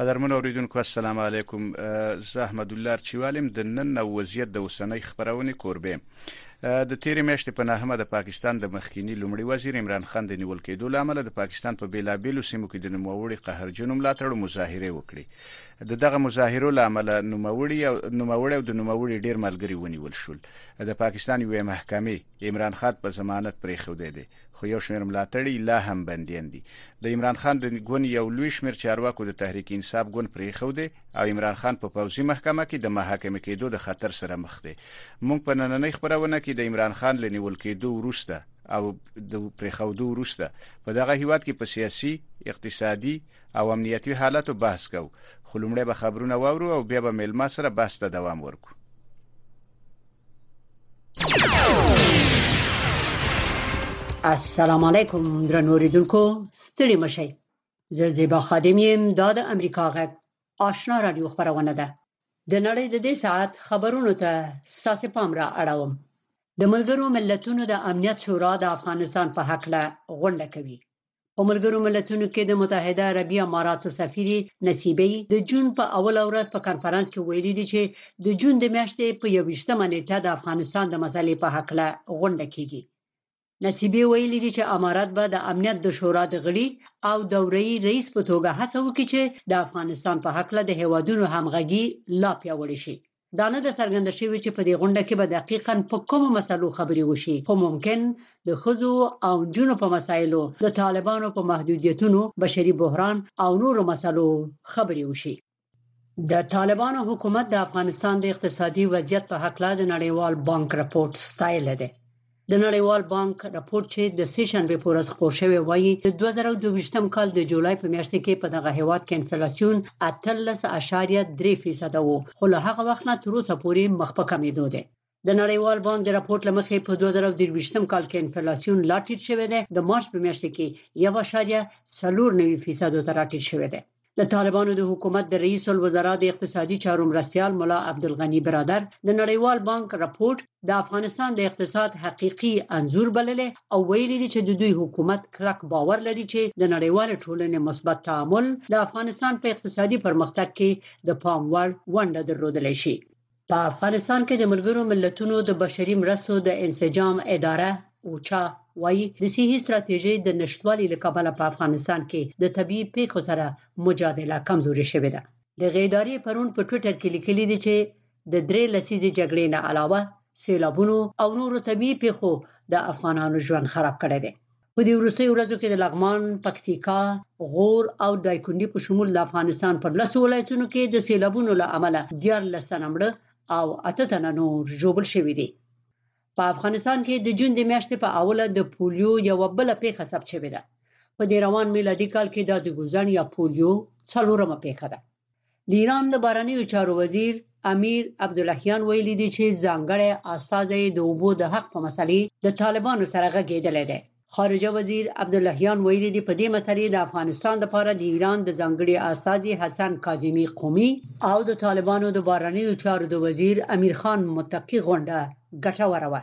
قدرمن اوریدونکو السلام علیکم زه احمد الله چوالم د نن نو وضعیت د اوسنۍ خبرونه کوربه د تیرې میاشتې په نهمه د پاکستان د مخکینی لومړي وزیر عمران خان د نیول کېدو لامل د پاکستان په بیلابیلو سیمو کې د نوموړي قهرجنو ملاتړو مظاهره وکړي د دغه مظاهرو لامل نوموړي او نوموړي او د نوموړي ډیر ملګري ونیول شول د پاکستان یوې محکمې عمران خان په ضمانت پرې خو دی خو یو شمېر ملاتړي لا هم بندیان دي. د عمران خان د ګوند یو لوی شمېر چارواکو د تحریک انصاف ګوند پرېښودی او عمران خان په پوځي محکمه کې د محاکمه کېدو د خطر سره مخ دی. موږ په نننۍ خپرونه کې د عمران خان له نیول کېدو وروسته او د پرېښودو وروسته په دغه هېواد کې په سیاسي، اقتصادي او امنیتي حالاتو بحث کوو، خو لومړی به خبرونه واورو او بیا به مېلمه سره بحث ته دوام ورکړو. السلام علیکم درنو ریدونکو ستړي مشي زه زیبا خادم یم دا د امریکا غږ آشنا رادیو خبرونه ده د نړۍ د دې ساعت خبرونو ته ستاسو پام را اړوم د ملګرو ملتونو د امنیت شورا د افغانستان په حق له غونډه کوي په ملګرو ملتونو کې د متحده عربي اماراتو سفیري نصیبي د جون په اوله ورځ په کانفرنس کې ویلي دي چې د جون د میاشتې په 21مه نیټه د افغانستان د مسلې په حق له غونډه کیږي نصیبي ویلي دي چې امارات به د امنیت د شورا د غړي او دوري رئیس په توګه هڅه وکړي چې د افغانستان په حق له د هوادونو همغږي لا پیاوړې شي دا نه ده څرګنده شوې چې په دې غونډه کې به دقیقاً په کومو مسلو خبرې وشي، خو ممکن د ښځو او نجونو په مسایلو، د طالبانو په محدودیتونو، بشري بحران او نورو مسلو خبرې وشي. د طالبانو حکومت د افغانستان د اقتصادي وضعیت په هکله د نړیوال بانک رپورټ ستایلی دی. د نړیوال بانک راپور چې د سې شنبه په ورځ خپور شوی وایي د 2022م کال د جولای په میاشت کې په دغه هیواد کې انفلیسیون 13.3% وو خو له هغه وخت نه تر اوسه پورې مخ په کمیدو دی د نړیوال بانک د راپورټ لمخې په 2023م کال کې انفلیسیون لا ټیټ شوی دی د مارچ په میاشت کې 1.49% ته راټیټ شوی دی د طالبانو د حکومت د رئیس الوزرا د اقتصادي چارو مرستيال ملا عبدالغني برادر د نړیوال بانک رپورت د افغانستان د اقتصاد حقيقي انزور بللی او ویلي دي چې د دوی حکومت کلک باور لري چې د نړیوال ټولنې مثبت تعامل د افغانستان په اقتصادي پرمختګ کې د پام وړ ونډه درلودلی شي په افغانستان کې د ملګرو ملتونو د بشري مرستو د انسجام اداره اوچا وایي د صحي ستراتیژۍ د نشټوالي له کبله په افغانستان کې د طبيعي پیښو سره مجادله کمزوري شوې ده د غیدارې پرون په ټوئیټر کې لیکلي دي چې د درې لسیزې جګړې نه علاوه سیلابونو او نورو طبيعي پیښو د افغانانو ژوند خراب کړی دی په دې وروستیو ورځو کې د لغمان، پکتیکا، غور او دایکندي په شمول د افغانستان پر لسو ولایتونو کې د سیلابونو له امله 14 تنه مړه او اته تنه نور ژوبل شوي دي په افغانستان کې د جون د میاشتې په اوله د پولیو یو بل پیښه ثبت شوې ده په دې روان میلادي کال کې دا د ګوزن یا پولیو څلورمه پیښه ده د ایران د بهرنیو چارو وزیر امیر عبداللهیان ویلي دي چې ځانګړی استازی د اوبو د حق په مسلې د طالبانو سره غږیدلی دی خارجه وزیر عبداللهیان ویلي دي په دې مسلې د افغانستان لپاره د ایران د ځانګړي استازي حسن کاظمي قومي او د طالبانو د بهرنیو چارو د وزیر امیر خان متقي غونډه ګټوره وه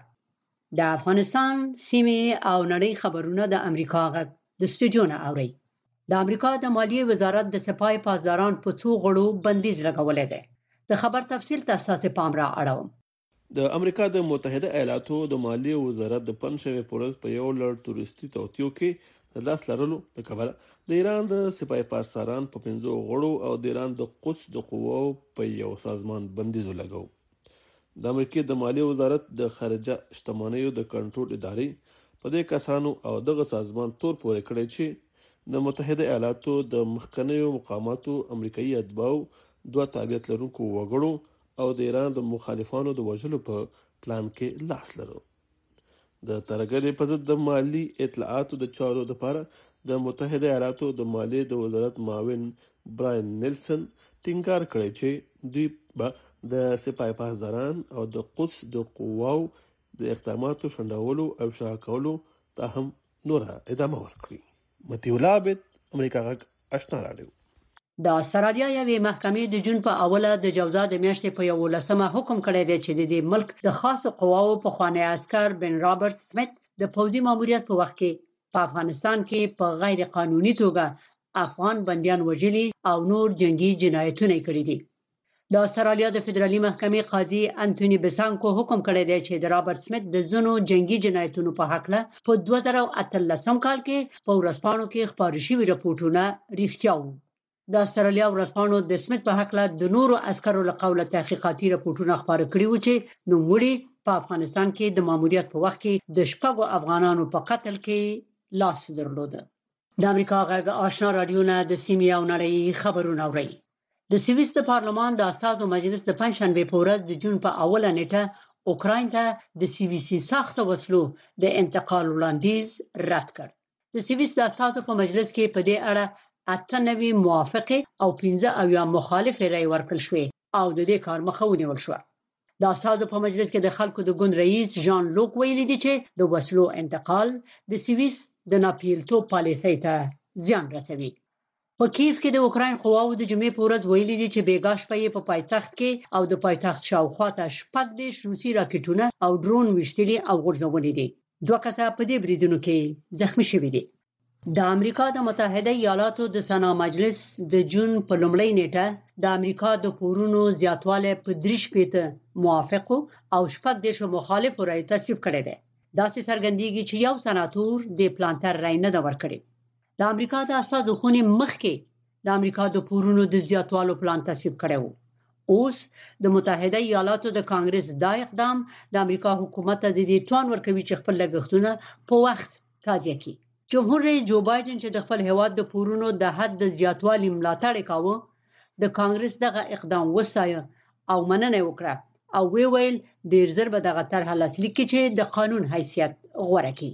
د افغانستان سیمه او نړۍ خبرونه د امریکا غږ د استودیو نه اوري د امریکا د مالیې وزارت د سپای پاسداران په څو غړو بندیز لګولې ده د خبر تفصیل ته اساس پام را اړوم د امریکا د متحده ایالاتو د مالیې وزارت د پنځشنبې په ورځ په یو لړ تروریستي توطیو کې د لاس لرلو له کبله د ایران د سپای پاسداران په پنځو غړو او د ایران د قدس د قواو په یو سازمان بندیز ولګاوه. د امریکې د مالیې وزارت د خارجه شتمنیو د کنټرول ادارې په دې کسانو او دغه سازمان تور پورې کړی چې د متحده ایالاتو د مخکنیو مقاماتو امریکایي اتباعو دوه تابعیت لرونکو وګړو او د ایران د مخالفانو د وژلو په پلان کې لاس لرو. د ترهګرۍ په ضد د مالي اطلاعاتو د چارو لپاره د متحده ایالاتو د مالیې د وزارت معاون براین نیلسن ټینګار کړی چې دوی به د سپاه پاسداران او د قدس د قواو د اقداماتو شنډولو او افشا کولو ته هم نوره ادامه ورکړي. مطیع الله عابد امریکا غږ اشنا راډیو د استرالیا یوې محکمې د جون په اوله د جوزا د میاشتې په یولسمه حکم کړی دی چې د دې ملک د خاصو قواو په خوانی عسكر بن رابرت سمیت د پوځي ماموریت په وخت کې په افغانستان کې په غیر قانوني توګه افغان بندیان وژلي او نور جنگي جنایتونه کړي دي د استرالیا د فدرالي محکمې قاضي انټوني بسانکو حکم کړی دی چې د رابرت سمیت د زونو جنگي جنایتونو په حق له په 2013 کال کې په ورځپاڼو کې خبري شوی رپورټونه ریښتیا وو د استرالیا ورځپاڼو د سمیت په حق له د نورو عسکرو له قوله تحقیقاتي رپورټونه خبري کړی وو چې نو مړي په افغانستان کې د ماموریت په وخت کې د شپږو افغانانو په قتل کې لاس درلوده د امریکا غږ آشنا رادیو نه د سیمې او نړۍ خبرونه اوري د سویس د پارلمان د استازو مجلس د پنځشنبې په ورځ د جون په اوله نیټه اوکراین ته د سویسي سخت وسلو د انتقال وړاندیز رد کړ د سویس د استازو په مجلس کې په دې اړه اته نوي موافقې او 15 اویا مخالفې رأی ورکړل شوې او د دې کار مخه ونیول شوه د استادو په مجلس کې د خلکو د ګوند رئیس ژان لوک ویلي دي چې د وسلو انتقال د سویس د ناپیلتوب پالیسۍ ته زیان رسوي په کیف کې د اوکراین قواو د جمعې په ورځ ویلي دي چې بیګا شپه یې په پایتخت کې او د پایتخت شاوخوا ته شپږ دېرش روسي راکټونه او ډرون ویشتلي او غورځولي دي. دوه کسه په دې بریدونو کې زخمي شوي دي. د امریکا د متحده ایالاتو د سنا مجلس د جون په لومړۍ نېټه د امریکا د پورونو زیاتوالی په درې شپېته موافقو او شپږ دېرشو مخالفو رایو تصویب کړی دی. داسې څرګندېږي چې یو سناتور دې پلان ته ری نه ده ورکړې. د امریکا د استازو خونې مخکې د امریکا د پورونو د زیاتوالو پلان تصویب کړی وو اوس د متحده ایالاتو د کانګرس دا اقدام د امریکا حکومت ته د دې توان ورکوي چې خپل لګښتونه په وخت تازه کړي جمهور رئیس جو بایدن چې د خپل هواد د پورونو د حد د زیاتوالي ملاتړ کاوه د کانګرس دغه اقدام وسایه او مننه وکړه او وی ویل ډیر زر به دغه طرح لاسلیک کړي چې د قانون حیثیت غوړه کړي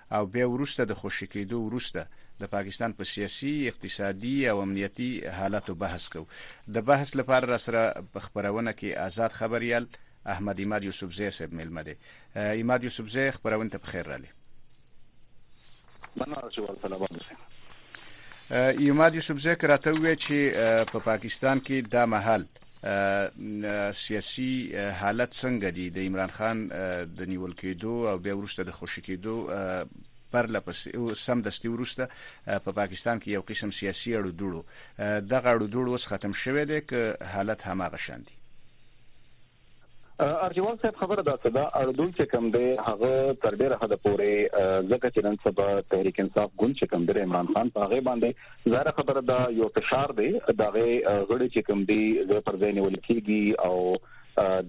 او بیا وروسته د خوشې کیدو وروسته د پاکستان په سیاسي، اقتصادي او امنیتي حالاتو بحث کوو. د بحث لپاره راسره په خپرونه کې ازاد خبریال احمد عماد یوسفزی صاحب میلمه دی. عماد یوسفزی خپرونې ته پخیر راغلې. مننه رسول الله سلام علیکم. عماد یوسفزی که راته ووایې چې په پاکستان کې دا مهال سیاسي حالت څنګه دي د عمران خان د نیول کېدو او بیا وروسته د خوشي کېدو پرله پسې سم دستي وروسته په پاکستان کې یو قسم سیاسي اړو دوړو دغه اړو دوړو اوس ختم شوه دی که حالت هماغه شان دي ارجوان صاحب خبره داسې ده اردول چې کم دی هغه تر ډیره حد پورې ځکه چې نن سبا تحریک انصاف ګوند چې کم دی عمران خان په هغه باندې زاره خبره ده یو فشار دی دا غي غړي چې کم دی زه پر ځای نیول کیږي او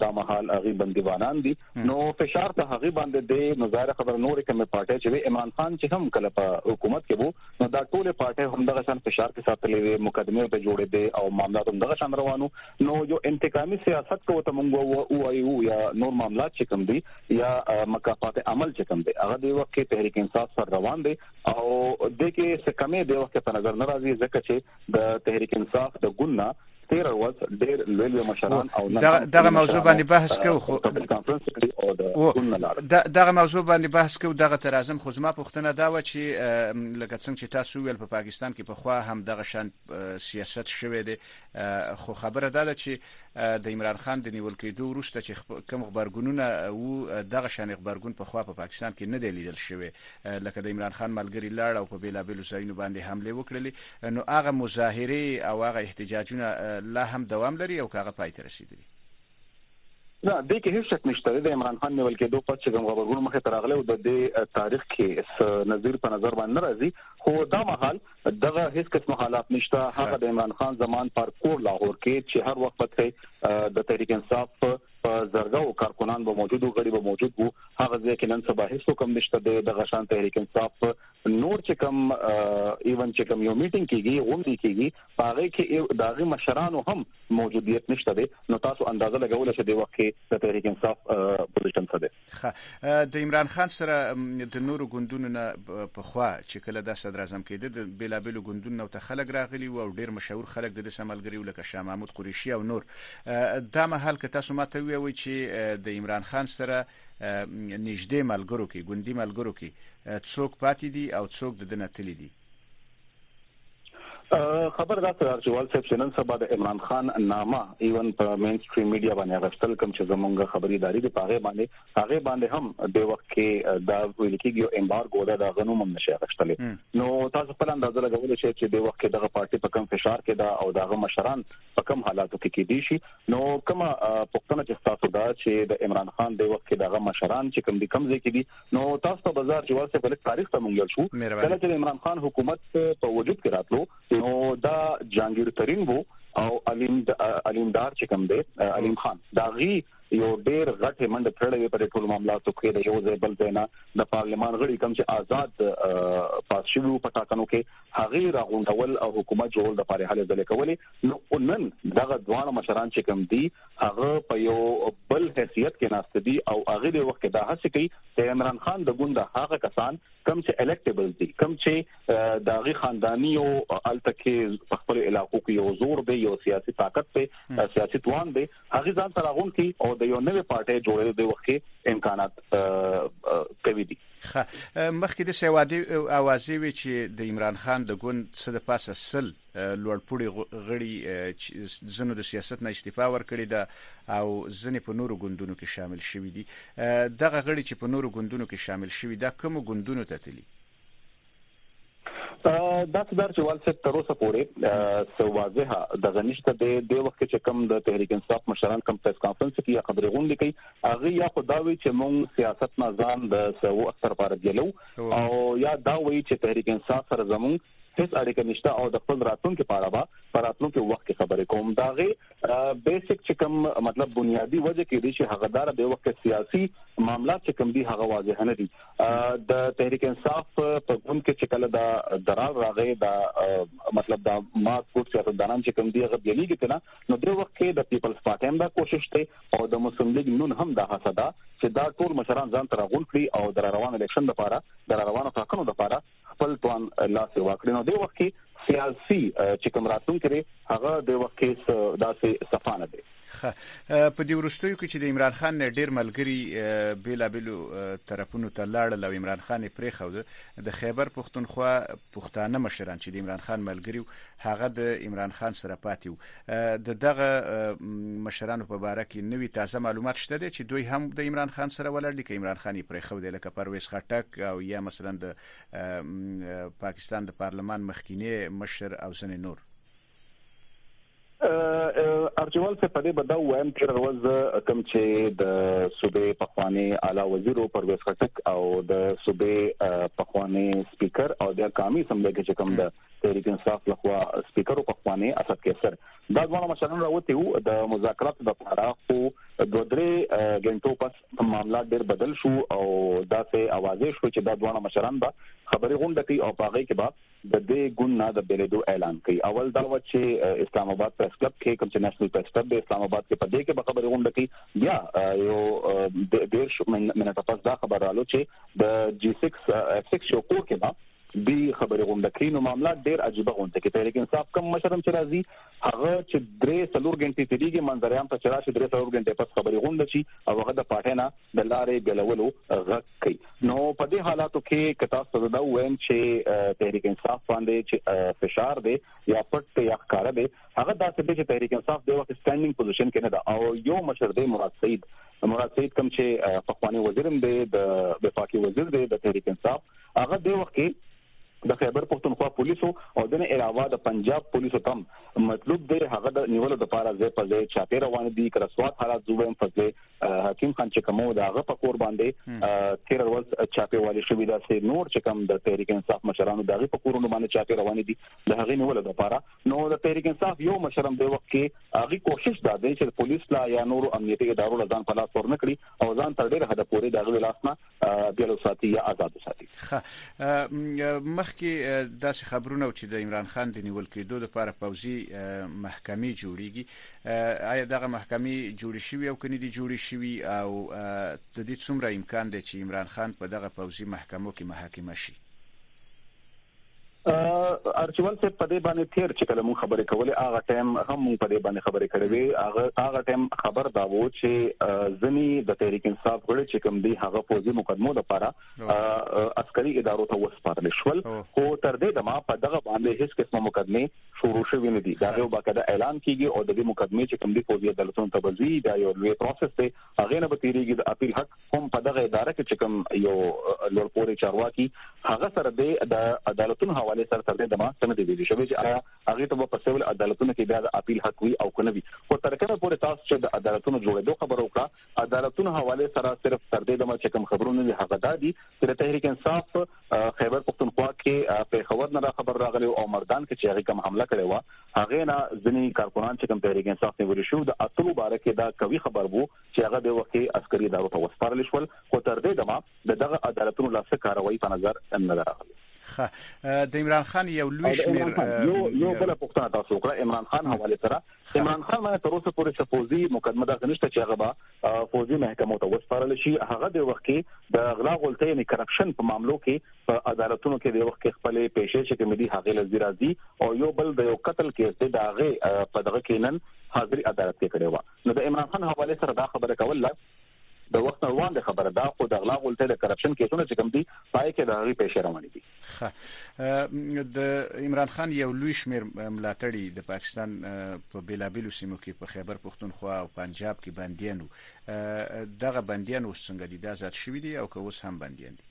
دا مهال هغه بندیوانان دي نو فشار ته هغه باندې دی نو زاره خبره نور کومه پارټي چې عمران خان چې هم کله په حکومت کې وو نو دا ټوله پارټي هم دغه شان فشار کې ساتلې وي مقدمه ته جوړې دي او معاملات هم دغه شان روانو نو یو انتقامي سیاست کو ته مونږ وایو یا نور معاملات چې کوم دي یا مکافات عمل چې کوم دي هغه د وخت کې تحریک انصاف سره روان دي او د کې څه کمې د وخت په نظر ناراضي ځکه چې د تحریک انصاف د ګوند نه تیر ورځ ډیر لوی لوی مشران او دغه موضوع باندې بحث کوو خو دغه موضوع باندې بحث کوو دغه تر اعظم خو زما پوښتنه دا و چې لکه څنګه چې تاسو ویل په پاکستان کې په خوا هم دغه شان سیاست شوه دی خو خبره دا ده چې د عمران خان د نیول کېدو وروسته چې کوم خبرګونونه وو دغه شان خبرګون په خوا په پاکستان کې نه دی لیدل شوی لکه د عمران خان ملګري لړ او په بېلابېلو ځایونو باندې حملې وکړلې، نو هغه مظاهرې او هغه احتجاجونه لا هم دوام لري او که هغه پای ته رسېدلي؟ نه، دې کې هېڅ شک نشته دی. د عمران خان نېول کېدو پس چې کوم غبرګون مخې ته راغلی او د دې تاریخ کې څه نظیر په نظر باندې نه راځي، خو دا مهال دغه هېڅ قسمه حالات نشته. هغه د عمران خان زمان پارک کور لاهور کې چې هر وخت به ترې د تحریک انصاف په زرګاو کارکنان به موجود وو غړي به موجود وو هغه ځای کې نن سبا هیڅ کوم نشته دی د غشان تحریک انصاف نور چې کوم ایون چې کوم یو میټینګ کیږي غونډه کیږي هغه کې داغي مشرانو هم موجودیت نشته دی نو تاسو اندازه لګول شئ د وخت کې د تحریک انصاف پوزیشن څه دی ښه د عمران خان سره د نورو ګوندونو نه په خوا چې کله د صدر اعظم کېده د بیلابلو ګوندونو نو ته خلک راغلي او ډیر مشهور خلک د دې سملګری لکه شاه محمود قریشي او نور دا مهال که تاسو ماته ویوي چې د عمران خان سره نږدې ملګرو کې ګوندي ملګرو کې څوک پاتې دي او څوک د دنه تللی دي خبر دا سره چې وال صاحب نن سبا د عمران خان نامه ایون په مین سټریم میډیا باندې غشتل کوم چې زمونږ خبري داری دی پاغه باندې هغه باندې هم د وخت کې دا ویل کېږي یو امبارګو دا د غنوم هم نشه غشتل نو تاسو په اندازه لګول شي چې د وخت کې دغه پارټي په کم فشار کې دا او دغه مشران په کم حالاتو کې کې دي شي نو کومه پښتنه چې تاسو دا چې د عمران خان د وخت کې دغه مشران چې کم دي کم ځای کې دي نو تاسو ته بازار جوار څه بلک تاریخ ته مونږ شو کله چې عمران خان حکومت په وجود کې راتلو نو دا جانګیر ترين وو او علیم علیمدار چې کوم دی علیم خان دا غي یو ډیر غټه منډه کړې په ټول معاملاتو کې د یو ځای بل ځای نه د پارلمان غړي کوم چې آزاد پاس شوی په ټاکنو کې هغه راغونډول او حکومت جوړول د پاره حل ځلې کولې نو نن دغه دوه مشران چې کوم دي هغه په یو بل حیثیت کې ناست دي او هغه د وخت کې دا هڅه کوي چې عمران خان د ګوند هغه کسان کم چې الیکټیبل دي کم چې د هغه خاندانی او التکه په خپل علاقو کې یو زور دی یو سیاسي طاقت دی سیاسي توان دی هغه ځان سره غون کوي او د یو نوې پارټي جوړېدو د وخت کې امکانات کوي دي مخکې د سیوادي اوازې وی چې د عمران خان د ګوند څخه د پاسه سل لوړ پوړي غړي ځینو د سیاست نه استعفا ورکړې ده او ځینې په نورو ګوندونو کې شامل شوي دي. دغه غړي چې په نورو ګوندونو کې شامل شوي دا کومو ګوندونو ته تلي؟ داسې ده چې وال صاحب تر اوسه پورې څه واضحه دغه نشته دی د وخت کې چې کوم د تحریک انصاف مشران کوم پریس کانفرنس کې یا خبري غونډه کوي هغه یا خداوي چې مونږ سیاست نه ځان د سو اکثر لپاره ګلو او یا دا وایي چې تحریک انصاف سره زمونږ هیڅ اړیکه نشته او د خپل راتلونکي په اړه به په راتلونکي وخت کې خبرې کوم دا غي بیسیک چې کوم مطلب بنیادی وجه کې دي چې هغه دار به وخت سیاسي معاملات چې کوم دي هغه واضح نه دي د تحریک انصاف په ګوند کې چې کله دا درال راغی دا مطلب دا ما کوټ سیاست دانان چې کوم دي هغه بلیږي کنه نو د وخت کې د پیپلز پارټي هم دا کوشش کوي او د مسلم لیګ نون هم دا هڅه ده چې دا ټول مشران ځان تر غون کړی او د روان الیکشن لپاره د روانو ټاکنو لپاره خپل توان لاس واکړي نو د وخت کې سیاسي چې کوم راتلونکي دی هغه د وخت کې داسې صفانه دی خه په دې ورستیو کې چې د عمران خان نه ډیر ملګری بیلابیلو طرفونو ته لاړل او عمران خان یې پرې خو د خیبر پښتونخوا پښتانه مشران چې د عمران خان ملګری هغه د عمران خان سره پاتې د دغه مشرانو په باره کې نوي تازه معلومات شته دي چې دوی هم د عمران خان سره ولر دي که عمران خان یې پرې خو دی لکه پرویز خټک او یا مثلا د پاکستان د پارلمان مخکینی مشر او ځنې نور ارجوال څه په دې بده وایم تر ورځ کم چې د صوبې پخوانی اعلی وزیر پرویز خټک او د صوبې پخوانی سپیکر او د قومي سمندر کې کوم د تحریک انصاف لخوا سپیکر او پخوانی اسد قیصر دا ډول مشران راوته وو د مذاکرات د پاره خو دوه درې غنټو پس معاملات ډیر بدل شو او دا سه اوازې شو چې دا ډول مشران به خبري غونډه کوي او پاغې کې به د دې ګوند نه د بلیدو اعلان کوي اول دا و چې اسلام آباد پریس کلب کې کوم چې نېشنل پریس کلب د اسلام آباد کې پدې کې به خبري غونډه کوي بیا یو ډیر منټه پس دا خبر رالو چې د جی 6 اف 6 یو کور کې به دی خبری غونډه کوي نو معاملات ډیر عجیبه غونته کې تحریک انصاف کم مشرم چې راځي هغه چې درې څلور غنټې تیریږي منظر عام ته چرآ شي درې څلور غنټې پس خبری غونډه شي او هغه د پاټې نه د لارې بلولو غږ کوي نو په دې حالاتو کې کتا ستاسو دا وایم چې تحریک انصاف باندې چې فشار دی یا پټ یا ښکار دی هغه دا څه چې تحریک انصاف د وخت سټانډینګ پوزیشن کې نه ده او یو مشر دی مراد سید مراد سید کوم چې پخوانی وزیرم دی د وفاقي وزیر دی د تحریک انصاف هغه دې وخت کې د خیبر پښتونخوا پولیسو او دنه علاوه د پنجاب پولیسو تم مطلوب دی هغه د نیولو د پاره ځای په ځای چاپی روان دي کړه سواد حالات زویم فضل حکیم خان چې کومو دا غ په کور باندې تیر ورځ چاپی والی شوې ده سه نور چې کوم د تحریک انصاف مشرانو دغه په کورونو باندې چاپی روان دي د هغه نیولو د پاره نو د تحریک انصاف یو مشرم دی وخت کې هغه کوشش دا دی چې پولیس لا یا نور امنیتي ادارو لزان په لاس ورنکړي او ځان تر ډیره حد پورې دغه لاس نه بیا له ساتي یا آزاد ساتي خه مخکې داسې خبرونه چې د عمران خان د نیول کېدو لپاره پوزي محکمې جوړیږي آیا دغه محکمې جوړې شوی او کني دي جوړې شوی او د دې څومره امکان دی چې عمران خان په دغه پوزي محکمو کې محاکمه شي ارچوال صاحب په دې باندې تیر چې کله مون خبرې کولې هغه ټایم هم مون په دې باندې خبرې کړې وي هغه هغه ټایم خبر دا وو چې ځنی د تحریک انصاف غړي چې کوم دی هغه فوجي مقدمو د پاره عسکري ادارو ته وسپارل شول خو تر دې دمه په دغه باندې هیڅ قسمه مقدمه شروع شوې نه دي دا یو باقاعده اعلان کیږي او د دې مقدمه چې کوم دی فوجي عدالتونو ته وزي دا یو لوی پروسس دی هغه نه به تیریږي د اپیل حق هم په دغه اداره کې چې کوم یو لوړپوړي چارواکي هغه سره د عدالتونو حواله سره تر دې دمه سم دي ویل شوی چې آیا هغه ته په سیول عدالتونو کې بیا د اپیل حق وي او کنه وي خو تر کومه پورې تاسو چې د عدالتونو جوړېدو خبرو کړه عدالتونو حواله سره صرف تر دې دمه چې کوم خبرونه دي هغه دادي چې د تحریک انصاف خیبر پښتونخوا کې په خبر نه خبر راغلی او مردان کې چې هغه کوم حمله کړې و هغه نه ځنی کارکونان چې کوم تحریک انصاف نیول شو د اتلو بارکه دا کوي خبر وو چې هغه دې وخت کې عسکري ادارو ته وسپارل شول، خو تر دې دمه د دغه عدالتونو لا څه کاروايي په نظر نه ده راغلې. ښه د عمران خان یو لوی شمېر یو بل پوښتنه تاسو وکړه عمران خان حواله سره عمران خان باندې تر اوسه پورې سپوزي مقدمه داسې نشته چې هغه به فوزي محکمو ته وسپارل شي هغه د وخت کې د غلا غولتې یعنی کرپشن په معاملو کې په عدالتونو کې د وخت کې خپل پیسې چې کوم دي هغه لزی راځي او یو بل د یو قتل کیس دی دا غي په دغه کې نن حاضری عدالت کې کړي و نو د عمران خان حوالې سره دا خبره کول لا د وخت نه وړاندې خبره ده خو د غلا غولتۍ د کرپشن کیسونه چې کوم دي پای کې د هغې پیسې روانې دي ښه د عمران خان یو لوی شمیر ملاتړي د پاکستان په بیلابیلو سیمو کې په خیبر پښتونخوا او پنجاب کې بندیانو دغه بندیان اوس څنګه دي دا زیات شوي دي او که اوس هم بندیان دي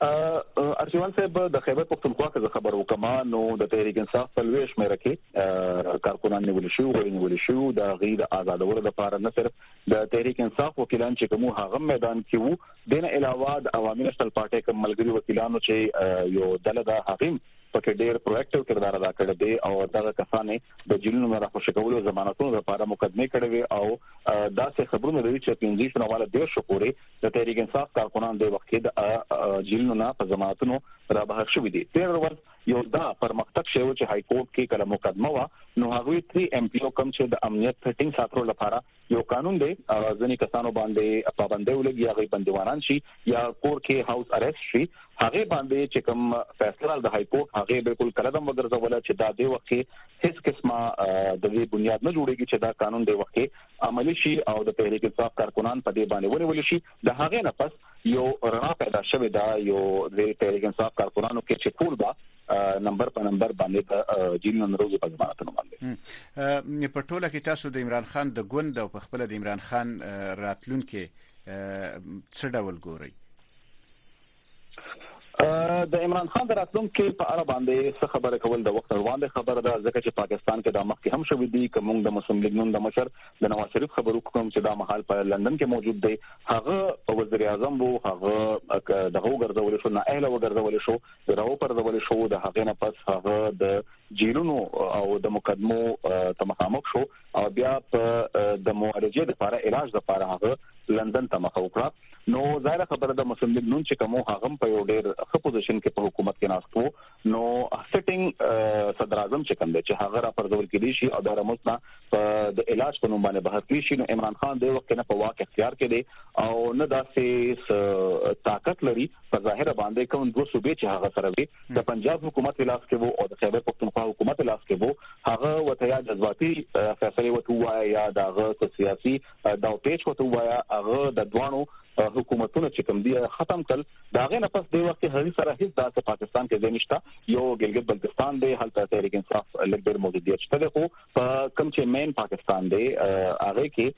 ارجمن صاحب د خیبر پښتونخوا څخه خبر وکم نو د تحریک انصاف په لوي شمېره کې کارکونان نیول شو او نیول شو د غي د آزادولو لپاره نه صرف د تحریک انصاف وکیلان چې کوم هغه میدان کې وو دین علاوه د عوامي نشل پارټي کوم ملګری وکیلانو چې یو دله د حقیم پکې ډیر پروډکټیو کردار ادا کړی دی او دغه کسانې د جیلونو نه راخوشې کولو ضمانتونو لپاره مقدمه کړې وي او دا څه خبرونه لري چې 15 شنواله ډیر شو پورې د تحریک انصاف کارکنان د وخت کې د جیلونو نه په ضمانتونو را بهر شوې دي تیر ورځ یو دا پرمختګ شوی چې های کورټ کې کله مقدمه و نو هغه تری ایم پی او کم چې د امنیت ټینګ ساتلو لپاره یو قانون دی ځنی کسانو باندې پابندۍ ولګي هغه بندیوانان شي یا کور کې هاوس اریسټ شي هغه باندې چې کوم فیصله د های کورټ هغه بالکل کله دم وګرځول چې دا دی وخت کې هیڅ قسمه د دې بنیاد نه جوړیږي چې دا قانون دی وخت کې عملي شي او د تحریک انصاف کارکنان په دې باندې ونیول شي د هغې نه پس یو رڼا پیدا شوې ده یو د تحریک انصاف کارکنانو کې چې ټول به نمبر په نمبر باندې د جیل نمروزي په ضمانتونو باندې په ټوله کې تاسو د عمران خان د ګوند او په خپل د عمران خان راتلونکي څه ډول ګورئ د عمران خان د راتلونکي په اړه باندې څه خبره کول د وخت روان دي خبره ده ځکه چې پاکستان کې د مخکې هم شوې دي کوم د مسلم لیګ نوم د مشر د نواز شریف خبرو کوم چې دا مهال په لندن کې موجود دی هغه وزیر اعظم وو هغه دغه وګرځول شو نه اهل وګرځول شو راو پر ځول شو د هغې نه پس هغه د جیلونو او د مقدمو تمخامخ شو او بیا په د معالجې لپاره علاج لپاره هغه لندن ته مخه وکړه نو ظاهر خبره ده مسلم لیګ نون چې کوم هغه په یو ډیر ښه پوزیشن کې په حکومت کې ناست وو نو سټینګ صدر اعظم چې کوم دی چې هغه را پرځول کېدی شي او د رموسنا په د علاج په نوم باندې بهر کړی شي نو عمران خان د وخت نه په واک اختیار کې دی او نه داسې طاقت لري په ظاهر باندې کوم دوه صوبې چې هغه سره وي د پنجاب حکومت لاس کې وو او د خیبر پښتونخوا حکومت لاس کې وو هغه وته یا جذباتي فیصله وته وایا یا دغه سیاسي دا پیچ وته وایا هغه د دوانو حکومتونه چې کوم دی ختم کړل دا غي نه پس دی وخت هغه سره هیڅ داسې پاکستان کې زینشتا یو ګلګت بلتستان دی هلته تحریک انصاف لګډر موجودیت شته دی خو په کم چې مین پاکستان دی هغه کې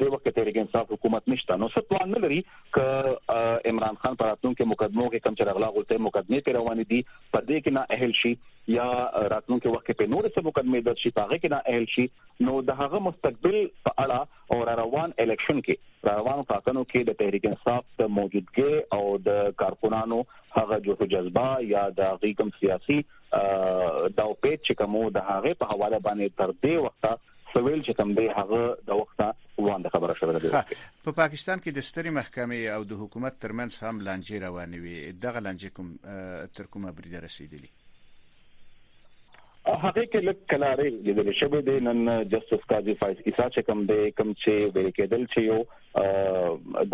د وخت تحریک انصاف حکومت نشته نو څه توان نه لري ک عمران خان پر راتلونکو مقدمو کې کم چرغلا غلطه مقدمه پر روان دي په دې کې نه اهل شي یا راتلونکو وخت په نور څه مقدمه د شي پاغه کې نه اهل شي نو د هغه مستقبل په اړه او راروان الیکشن کې راروانو ټاکنو کې د تحریک انصاف د موجودګۍ او د کارکنانو هغه جوش او جذبه یا د هغې کوم سیاسي داوپېچ چې کومو د هغې په حواله باندې تر دې وخته سویل چې کوم دی هغه د وخته وړاندې خبره شوې ده په پاکستان کې د ستري محکمې او د حکومت ترمنځ هم لانجې روانې وي دغه لانجې کوم تر کومه بریده رسیدلې هغه کې لږ کلارې لیدل شوې دي نن جسټس قاضي فایز عیسی چې کوم دی کوم چې ویل کېدل چې یو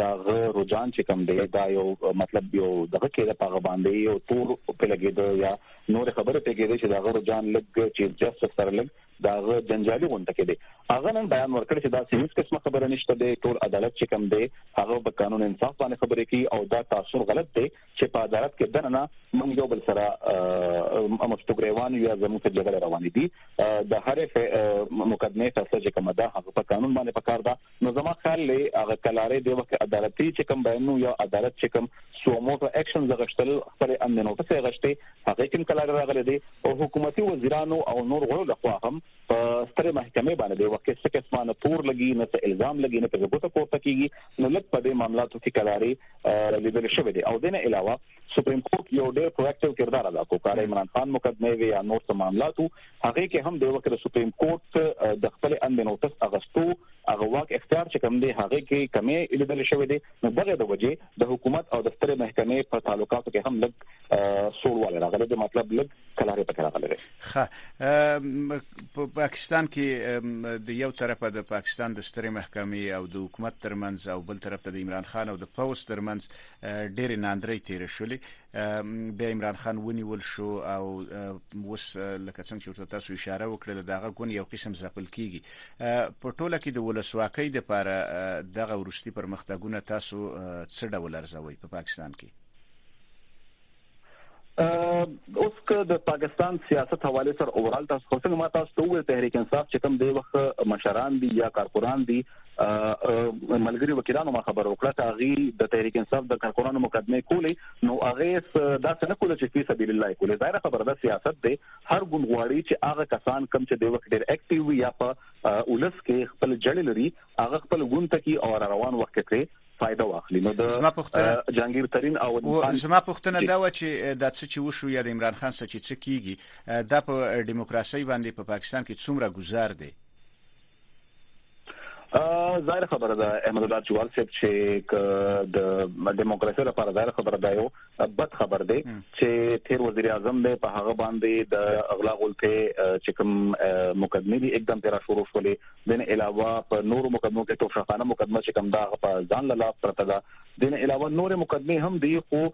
دا غ رجان چې کوم دی دا یو مطلب یو دغه کې د پاغه باندې یو تور په لګیدو یا نور خبره ته کېږي چې دا غ رجان لګ چې جسټس سره لګ دا غ جنجالي غونډه کې دی هغه نن بیان ورکړ چې دا سیمس قسمه خبره نشته دی ټول عدالت چې کوم دی هغه په قانون انصاف باندې خبرې کوي او دا تاثیر غلط دی چې په عدالت کې دننه موږ یو بل سره مفتوګریوان یا زموږ څخه جګړه روانې دي د هر مقدمه فیصله چې کومه ده هغه په قانون باندې پکار ده نو زما خیال لې هغه کلارې د وخت عدالتي چې کوم بیانو یا عدالت چې کوم سوموټو اکشن زغشتل خپل امن نوټس غشته هغه کوم کلارې راغلي دي او حکومتي وزیرانو او نور غړو لخوا هم په سترې محکمې باندې د وقې څه قسمه نه تور لګي نه څه الزام لګي نه په ګوته پورته کیږي نو لږ په دې معاملاتو کې کلاري لیدل شوې دي او د نه علاوه سپریم کورټ یو ډېر پروکټیو کردار ادا کو کار عمران خان مقدمه وی یا نور څه معاملاتو هغه کې هم د وقې د سپریم کورټ د خپل اند نوټس اغستو هغه واک اختیار چې کوم دی هغه کې کمې لیدل شوې دي نو دغه د وجې د حکومت او د سترې محکمې په تعلقاتو کې هم لږ سوړواله راغله د مطلب لږ کلارې پکې راغلي دي. ښه په پاکستان کې د یو طرفه د پاکستان د سترې محکمې او د حکومت ترمنځ او بل طرف ته د عمران خان او د پوځ ترمنځ ډېرې ناندرۍ تېرې شولې بیا عمران خان ونیول شو او اوس لکه څنګه چې ورته تاسو اشاره وکړله د هغه ګوند یو قسم ځپل کېږي په ټوله کې د ولسواکۍ دپاره دغه وروستي پرمختګونه تاسو څه ډول ارزوئ په پاکستان کې؟ اوس که د پاکستان سیاست حواله سره اورال تاسو خو څنګه ما تاسو ته وویل تحریک انصاف چې کوم دی وخت مشران دي یا کارکونان دي ملګری وکیلانو ما خبر وکړه چې غي د تحریک انصاف د کارکونانو مقدمه کولې نو هغه دا څنګه کوله چې په سبیل الله کولې ظاهر خبره ده سیاست دی هر ګوند غواړي چې هغه کسان کم چې دی وخت ډیر اکټیو یا په ولس کې خپل جړل لري هغه خپل ګوند ته کی او روان وخت کې فائدہ واخلي نو د جهانګیر ترين او زما پوښتنه دا و چې دا څه چې وشو یا د عمران خان سره چې څه کیږي دا په دیموکراسي باندې په پاکستان کې څومره گذار دی ظاهر خبره ده احمد الله جوال صاحب چې د دیموکراسي لپاره ظاهر خبره ده یو بد خبر دی چې تیر وزیر اعظم دی په هغه باندې د اغلا غلطه چې کوم مقدمه دي اقدام پر شروع شولې دین علاوه په نورو مقدمو کې توفیقانه مقدمه چې کوم دا په ځان لاله پرته ده دین علاوه نور مقدمه هم دی خو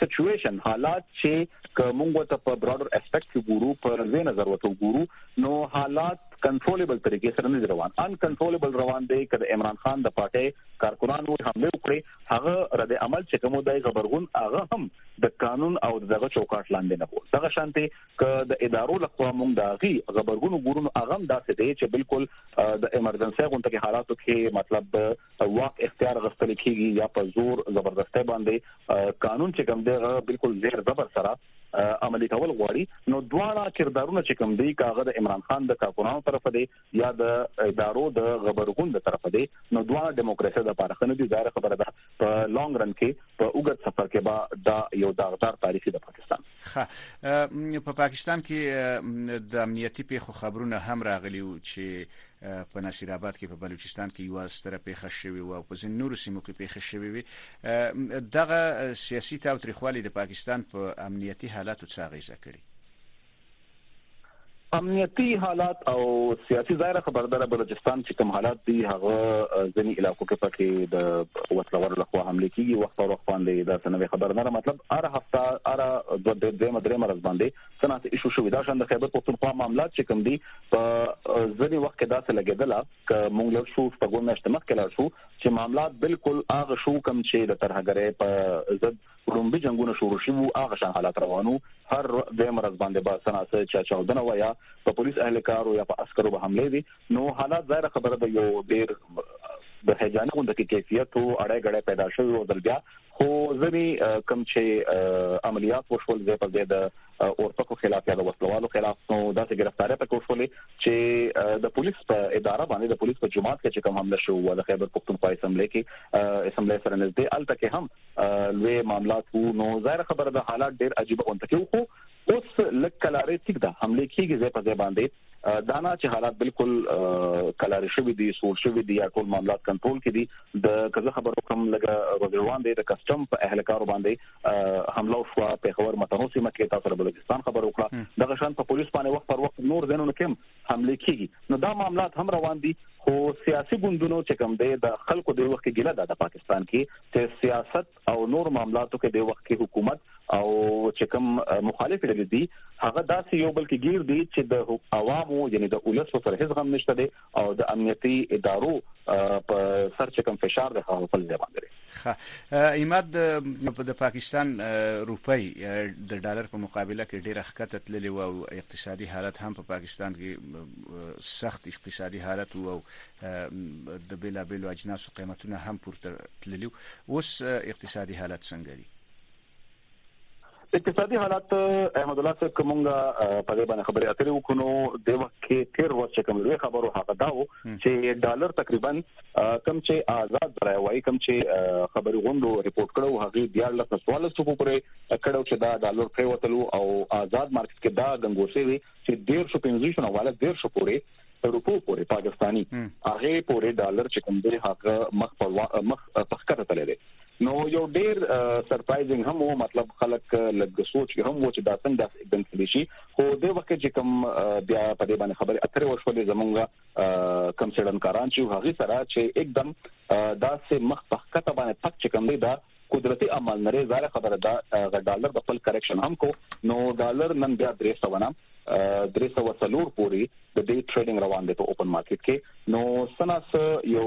سچويشن حالات چې کومه ته په براډر اسپیکټ کې ګورو پر ځای نظر وته ګورو نو حالات کنټرولېبل طریقې سره نه روان ان کنټرولېبل روان دی کله عمران خان د پارټي کارکونانو حمله وکړي هغه رد عمل چې کوم دای غبرغون هغه هم د قانون او دغه چوکاټ لاندې نه وو دغه شانتي ک د ادارو لخوا مونږ دا غي غبرغون ګورون هغه هم داسې دی چې بالکل د ایمرجنسي غونډه کې حالاتو کې مطلب د واک اختیار غستل کیږي یا په زور زبردستۍ باندې قانون چې کوم دی بالکل زیر زبر سره عملی کول غواړي نو دواړه کردارونه چې کوم دی کاغه د عمران خان د کارکونانو طرف دی یا د ادارو د غبرګون له طرفه دی نو دواړه دیموکراسي د پاره خنه دي ظاهر خبره ده په لانګ رن کې په اوګد سفر کې با دا یو داغدار تاریخي د پاکستان خه په پاکستان کې د امنیتي پیښو خبرونه هم راغلي وو چې په نصیر آباد کې په بلوچستان کې یو ستره پیښه شوې و او په ځین نورو سیمو کې پیښه شوې وي دغه سیاسي تاوتریخوالي د پاکستان په امنیتي حالاتو څه اغیزه کړې امنیتي حالات او سیاسي ظاهره خبردار بلوچستان چې کوم حالات دي هغه ځینې علاقو کې پکې د وسلوارو لخوا حمله کیږي وخت پر وخت باندې دا څنګه خبر نه مطلب هر هفته هر دوه درې درې مدرې مرز باندې سنات ایشو شوې دا شان د خیبر پښتونخوا معاملات چې کوم دي په ځینې وخت کې دا څه لګیدله ک مونږ له شو په ګوم نشته مخکې لا شو چې معاملات بالکل هغه شو کوم چې د ترهګرۍ په ضد وړومبي جنګونه شروع شوي وو هغه شان حالات روان وو هر دويمه رځ باندې به څه نا څه چا چاودنه وه يا په پوليس اهلکارو يا په عسکرو به حملې وي نو حالات ظاهره خبره ده يو ډير د هيجاني غوندکې کيفيت وو اړی ګړی پيدا شوی وو ځل بيا خو ځنی کم چې عمليات وشول ځای پر ځای د اورپکو خلاف يا د وسلوالو خلاف نو داسې ګرفتارې پکې وشولې چې د پولیس په اداره باندې د پولیس په جماعت کې چې کوم حمله شو و د خیبر پښتونخوا اسمبلی کې اسمبلی سره نږدې الته کې هم لوی معاملات وو نو ظاهر خبره ده حالات ډیر عجیب غونډه کې وو اوس لک کلارې ټیک ده حمله کیږي ځای په ځای باندې دا نه چې حالات بالکل کلارې شوې دي سور شوې دي یا ټول معاملات کنټرول کې دي د کزه خبرو کوم لګه روان دي د کسٹم په اهلکارو باندې حمله شو په خبر متنو سیمه کې تاسو د بلوچستان خبر وکړه د غشان په پولیس باندې وخت پر وخت نور زینونو کې حمله کیږي نو دا معاملات هم روان دي خو سیاسي ګوندونو چې کوم دی د خلکو د وخت کې ګله ده د پاکستان کې په سیاست او نور معاملاتو کې د وخت کې حکومت او چې کوم مخالف ډلې دي هغه داسې یو بل کې ګیر دي چې د عوامو یعنی د اولسو سره هیڅ غم نشته دي او د امنیتي ادارو په سر چې کوم فشار د هغه خپل ځای باندې ښه ایمد د پاکستان روپۍ د ډالر په مقابله کې ډیره ښکته تللې او اقتصادي حالت هم په پاکستان کې سخت اقتصادي حالت او د بیلابیلو اجناسو قیمتونه هم پورته تللي اوس اقتصادي حالت څنګه دي؟ اقتصادي حالات احمد الله صاحب کومه په دې باندې خبرې اترې وکړو د وخت کې تیر ورځ چې کوم لوی خبرو هغه دا و چې ډالر تقریبا کم چې آزاد برای وای کم چې خبري غونډو ریپورت کړو هغه بیا له سوال څخه پورې کړو چې دا ډالر پریوتلو او آزاد مارکیټ کې دا غنګوسې وي چې ډیر شو پنځه شو نه والا ډیر شو پورې روپو پورې پاکستاني هغه پورې ډالر چې کوم دی هغه مخ په مخ پخکره تللی دی نو یو ډیر سرپرایزینګ هم وو مطلب خلک لږ سوچ هم وو چې دا څنګه داسې اقدام کړی شي خو د وخت چې کوم بیا په دې باندې خبرې اترې وشولې زمونږ کم سړنکاران چې هغه سره چې اقدام دا سه مخ په کته باندې پک چې کوم دی دا قدرتي عمل نرې زاره خبره ده غه ډالر د خپل کریکشن هم کو نو ډالر نن بیا درې سوه نه درې سوه څلور پورې د دې ټریډینګ روان دی په اوپن مارکیټ کې نو سنا س یو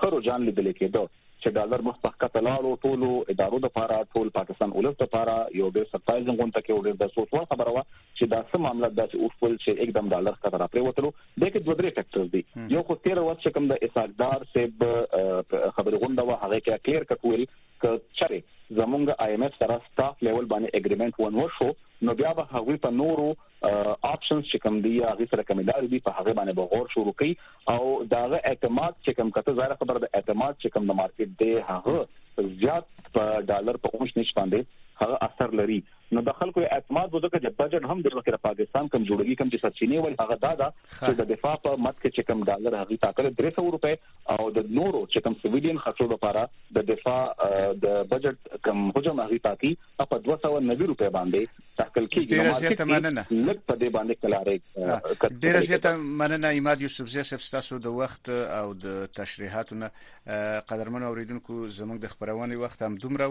خرو جان لیدل کېده چې ډالر مخ په کته لاړو ټولو ادارو د پاره ټول پاکستان ولس د پاره یو ډېر سرپرایزینګ غونډه کې ډېر د سوچ وړ خبره وه چې دا څه معاملات داسې وشول چې एकदम ډالر ښکته راپریوتلو د کې دوه درې فیکټرز دي یو خو تیر ورځ چې کوم د اساقدار صاحب خبري غونډه وه هغه کې کلیر کټول ک چره زمونږ آی ایم ایف سره سټاف لیول باندې اګریمنت ون وشو نو بیا به هغوی په نورو آپشنز چې کوم دی هغه سره کوم لارې دي په هغه باندې به غور شروع کړي او داغه اعتماد چې کوم کته ظاهر خبره د اعتماد چې کوم د مارکیټ دی هغه زیات په ډالر په اونش نش باندې هغه اثر لري نو د خلکو اعتماد وو ځکه چې بجټ هم د وخت د پاکستان کم جوړوي کم چې سرچینې ول هغه دا ده چې د دفاع په مت کې چې کم ډالر هغه تاکل 300 روپے او د نورو چې کم سویلین خرچو لپاره د دفاع د بجټ کم حجم هغه تاکي په 290 روپے باندې تاکل کیږي ډیر زیاته مننه لږ په دې باندې کلاره ډیر زیاته مننه ایماد یوسف زی صاحب تاسو د وخت او د تشریحاتونه قدرمن اوریدونکو زموږ د خبرونه وخت هم دومره